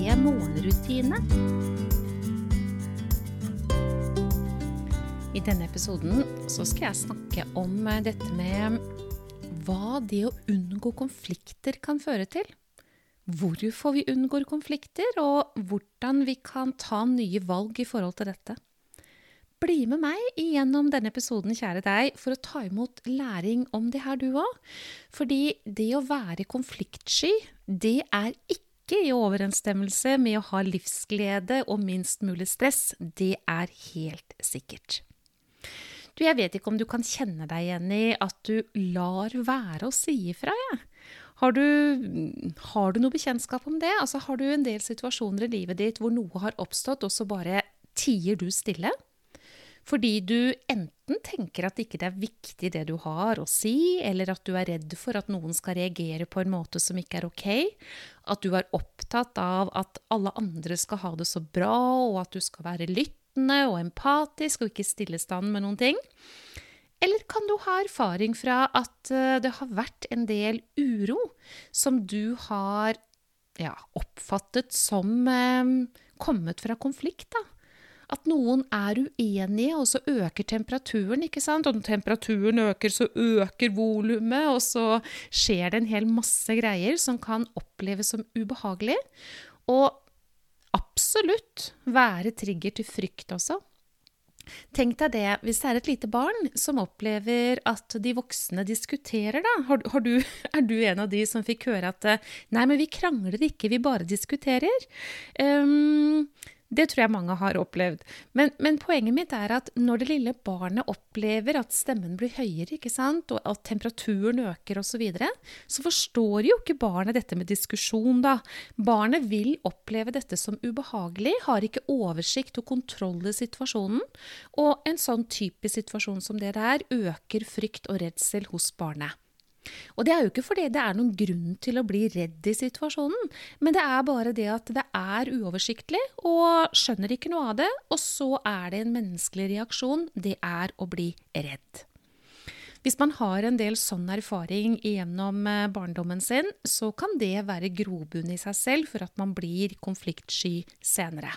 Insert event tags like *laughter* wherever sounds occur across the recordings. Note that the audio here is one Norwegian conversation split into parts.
morgenrutine. I denne episoden så skal jeg snakke om dette med hva det å unngå konflikter kan føre til. Hvorfor vi unngår konflikter, og hvordan vi kan ta nye valg i forhold til dette. Bli med meg igjennom denne episoden, kjære deg, for å ta imot læring om det her, du òg. Fordi det å være konfliktsky, det er ikke i overensstemmelse med å ha livsglede og minst mulig stress. Det er helt sikkert. Du, jeg vet ikke om du kan kjenne deg igjen i at du lar være å si ifra, jeg. Ja. Har du, har du noe bekjentskap om det? Altså, har du en del situasjoner i livet ditt hvor noe har oppstått, og så bare tier du stille? Fordi du enten tenker at ikke det er viktig det du har å si, eller at du er redd for at noen skal reagere på en måte som ikke er ok. At du er opptatt av at alle andre skal ha det så bra, og at du skal være lyttende og empatisk og ikke stillestand med noen ting. Eller kan du ha erfaring fra at det har vært en del uro som du har ja, oppfattet som eh, kommet fra konflikt? da? At noen er uenige, og så øker temperaturen, ikke sant? Og når temperaturen øker, så øker volumet, og så skjer det en hel masse greier som kan oppleves som ubehagelig. Og absolutt være trigger til frykt også. Tenk deg det, hvis det er et lite barn som opplever at de voksne diskuterer, da. Har, har du, *laughs* er du en av de som fikk høre at nei, men vi krangler ikke, vi bare diskuterer? Um, det tror jeg mange har opplevd. Men, men, poenget mitt er at når det lille barnet opplever at stemmen blir høyere, og at temperaturen øker osv., så, videre, så forstår jo ikke barnet dette med diskusjon, da. Barnet vil oppleve dette som ubehagelig, har ikke oversikt og kontroll i situasjonen. Og en sånn typisk situasjon som det der øker frykt og redsel hos barnet. Og det er jo ikke fordi det er noen grunn til å bli redd i situasjonen, men det er bare det at det er uoversiktlig, og skjønner ikke noe av det, og så er det en menneskelig reaksjon, det er å bli redd. Hvis man har en del sånn erfaring gjennom eh, barndommen sin, så kan det være grobunn i seg selv for at man blir konfliktsky senere.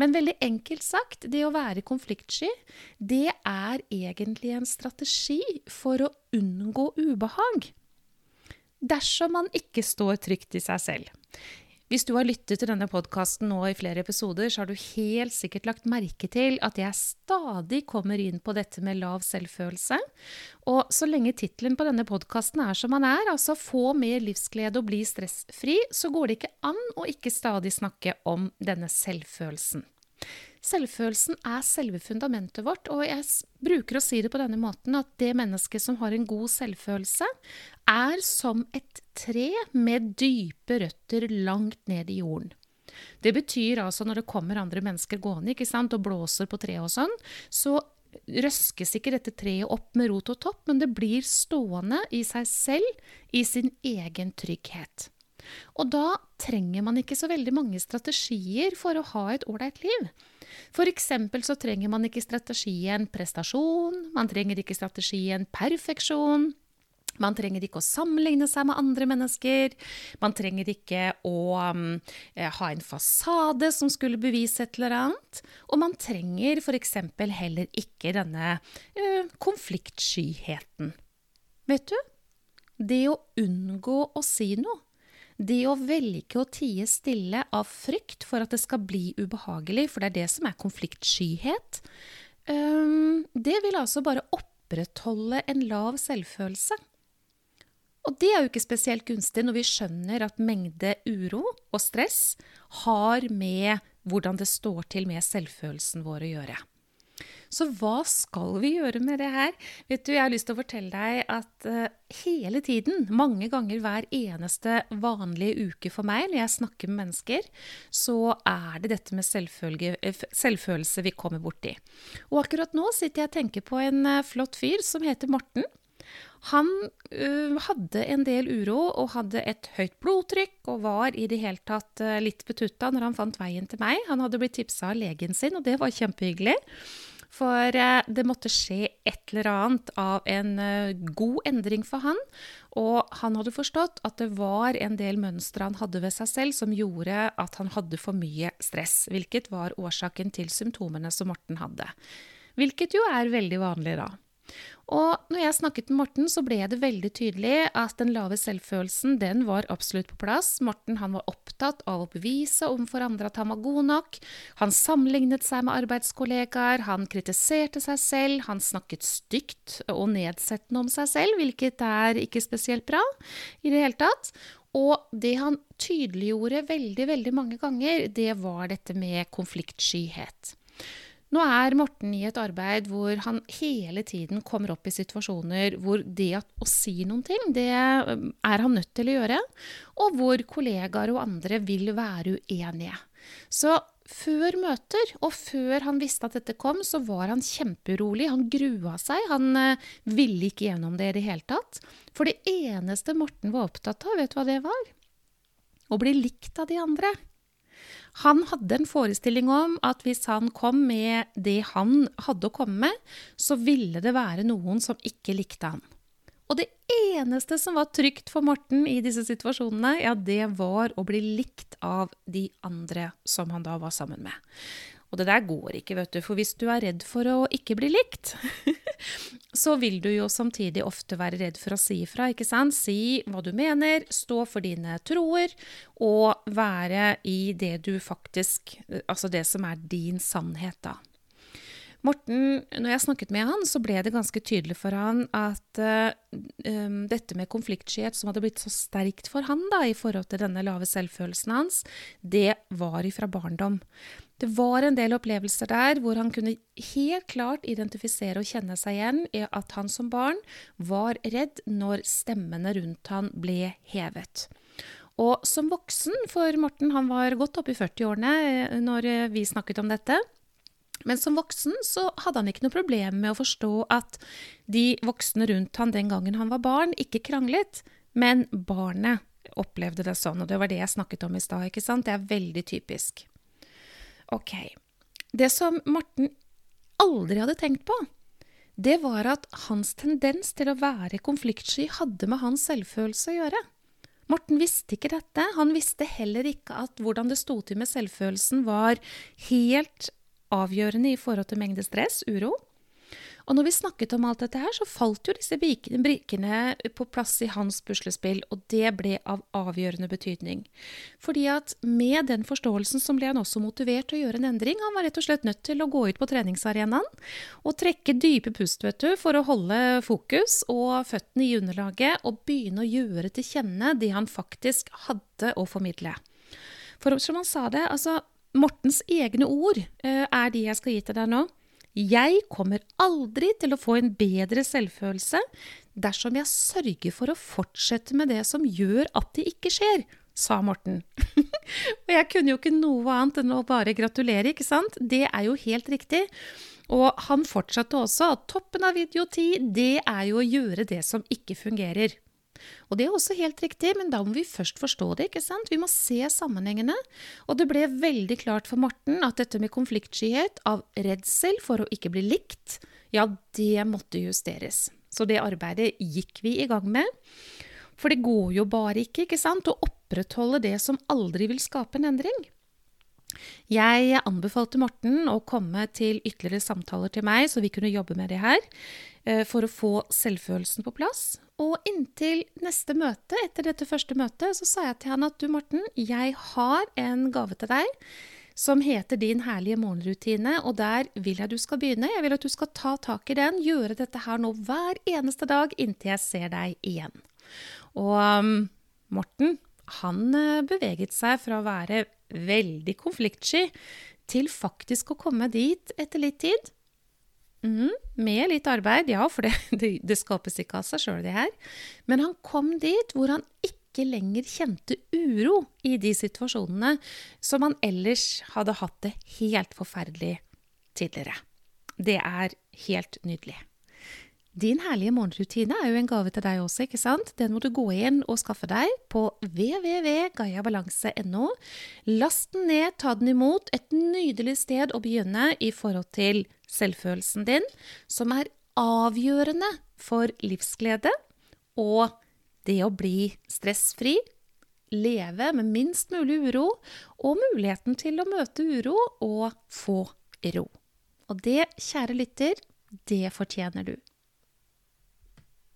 Men veldig enkelt sagt, det å være konfliktsky, det er egentlig en strategi for å unngå ubehag. Dersom man ikke står trygt i seg selv. Hvis du har lyttet til denne podkasten nå i flere episoder, så har du helt sikkert lagt merke til at jeg stadig kommer inn på dette med lav selvfølelse. Og så lenge tittelen på denne podkasten er som den er, altså få mer livsglede og bli stressfri, så går det ikke an å ikke stadig snakke om denne selvfølelsen. Selvfølelsen er selve fundamentet vårt, og jeg bruker å si det på denne måten at det mennesket som har en god selvfølelse, er som et tre med dype røtter langt ned i jorden. Det betyr altså når det kommer andre mennesker gående ikke sant, og blåser på treet og sånn, så røskes ikke dette treet opp med rot og topp, men det blir stående i seg selv, i sin egen trygghet. Og da trenger man ikke så veldig mange strategier for å ha et ålreit liv. Eksempel så trenger man ikke strategien prestasjon, man trenger ikke strategien perfeksjon. Man trenger ikke å sammenligne seg med andre mennesker. Man trenger ikke å um, ha en fasade som skulle bevise et eller annet. Og man trenger f.eks. heller ikke denne uh, konfliktskyheten. Vet du? Det å unngå å si noe, det å velge å tie stille av frykt for at det skal bli ubehagelig, for det er det som er konfliktskyhet, det vil altså bare opprettholde en lav selvfølelse. Og det er jo ikke spesielt gunstig når vi skjønner at mengde uro og stress har med hvordan det står til med selvfølelsen vår å gjøre. Så hva skal vi gjøre med det her? Vet du, Jeg har lyst til å fortelle deg at uh, hele tiden, mange ganger hver eneste vanlige uke for meg når jeg snakker med mennesker, så er det dette med eh, selvfølelse vi kommer borti. Og akkurat nå sitter jeg og tenker på en uh, flott fyr som heter Morten. Han uh, hadde en del uro og hadde et høyt blodtrykk og var i det hele tatt uh, litt betutta når han fant veien til meg. Han hadde blitt tipsa av legen sin, og det var kjempehyggelig. For uh, det måtte skje et eller annet av en god endring for han. Og han hadde forstått at det var en del mønstre han hadde ved seg selv som gjorde at han hadde for mye stress, hvilket var årsaken til symptomene som Morten hadde. Hvilket jo er veldig vanlig da. Og når jeg snakket med Morten, så ble det veldig tydelig at den lave selvfølelsen, den var absolutt på plass. Morten han var opptatt av å bevise overfor andre at han var god nok. Han sammenlignet seg med arbeidskollegaer, han kritiserte seg selv, han snakket stygt og nedsettende om seg selv, hvilket er ikke spesielt bra i det hele tatt. Og det han tydeliggjorde veldig, veldig mange ganger, det var dette med konfliktskyhet. Nå er Morten i et arbeid hvor han hele tiden kommer opp i situasjoner hvor det å si noen ting, det er han nødt til å gjøre, og hvor kollegaer og andre vil være uenige. Så før møter, og før han visste at dette kom, så var han kjempeurolig. Han grua seg. Han uh, ville ikke gjennom det i det hele tatt. For det eneste Morten var opptatt av, vet du hva det var? Å bli likt av de andre. Han hadde en forestilling om at hvis han kom med det han hadde å komme med, så ville det være noen som ikke likte han. Og det eneste som var trygt for Morten i disse situasjonene, ja, det var å bli likt av de andre som han da var sammen med. Og det der går ikke, vet du, for hvis du er redd for å ikke bli likt, *laughs* så vil du jo samtidig ofte være redd for å si ifra, ikke sant? Si hva du mener, stå for dine troer, og være i det du faktisk Altså det som er din sannhet, da. Morten, når jeg snakket med han, så ble det ganske tydelig for han at uh, dette med konfliktskyhet, som hadde blitt så sterkt for han da, i forhold til denne lave selvfølelsen hans, det var ifra barndom. Det var en del opplevelser der hvor han kunne helt klart identifisere og kjenne seg igjen i at han som barn var redd når stemmene rundt han ble hevet. Og som voksen, for Morten han var godt oppe i 40-årene eh, når eh, vi snakket om dette, men som voksen så hadde han ikke noe problem med å forstå at de voksne rundt han den gangen han var barn, ikke kranglet, men barnet opplevde det sånn. Og det var det jeg snakket om i stad, ikke sant? Det er veldig typisk. Ok. Det som Morten aldri hadde tenkt på, det var at hans tendens til å være konfliktsky hadde med hans selvfølelse å gjøre. Morten visste ikke dette. Han visste heller ikke at hvordan det sto til med selvfølelsen var helt avgjørende i forhold til mengde stress, uro. Og når vi snakket om alt dette her, så falt jo disse brikkene på plass i hans puslespill, og det ble av avgjørende betydning. Fordi at med den forståelsen så ble han også motivert til å gjøre en endring. Han var rett og slett nødt til å gå ut på treningsarenaen og trekke dype pust, vet du, for å holde fokus og føttene i underlaget, og begynne å gjøre til kjenne det han faktisk hadde å formidle. For som han sa det, altså Mortens egne ord eh, er de jeg skal gi til deg nå. Jeg kommer aldri til å få en bedre selvfølelse dersom jeg sørger for å fortsette med det som gjør at det ikke skjer, sa Morten. *laughs* og jeg kunne jo ikke noe annet enn å bare gratulere, ikke sant? Det er jo helt riktig. Og han fortsatte også at toppen av idioti, det er jo å gjøre det som ikke fungerer. Og det er også helt riktig, men da må vi først forstå det. ikke sant? Vi må se sammenhengene. Og det ble veldig klart for Morten at dette med konfliktskyhet, av redsel for å ikke bli likt, ja, det måtte justeres. Så det arbeidet gikk vi i gang med. For det går jo bare ikke, ikke sant, å opprettholde det som aldri vil skape en endring. Jeg anbefalte Morten å komme til ytterligere samtaler til meg, så vi kunne jobbe med det her, eh, for å få selvfølelsen på plass. Og inntil neste møte, etter dette første møtet, så sa jeg til han at du, Morten, jeg har en gave til deg som heter Din herlige morgenrutine, og der vil jeg du skal begynne. Jeg vil at du skal ta tak i den, gjøre dette her nå hver eneste dag inntil jeg ser deg igjen. Og um, Morten, han eh, beveget seg fra å være veldig konfliktsky til faktisk å komme dit etter litt tid. Mm, med litt arbeid, ja, for det, *laughs* det, det skapes ikke av seg sjøl, det her. Men han kom dit hvor han ikke lenger kjente uro i de situasjonene som han ellers hadde hatt det helt forferdelig tidligere. Det er helt nydelig. Din herlige morgenrutine er jo en gave til deg også, ikke sant? Den må du gå inn og skaffe deg på www.gayabalanse.no. Last den ned, ta den imot. Et nydelig sted å begynne i forhold til selvfølelsen din, som er avgjørende for livsglede og det å bli stressfri, leve med minst mulig uro, og muligheten til å møte uro og få ro. Og det, kjære lytter, det fortjener du.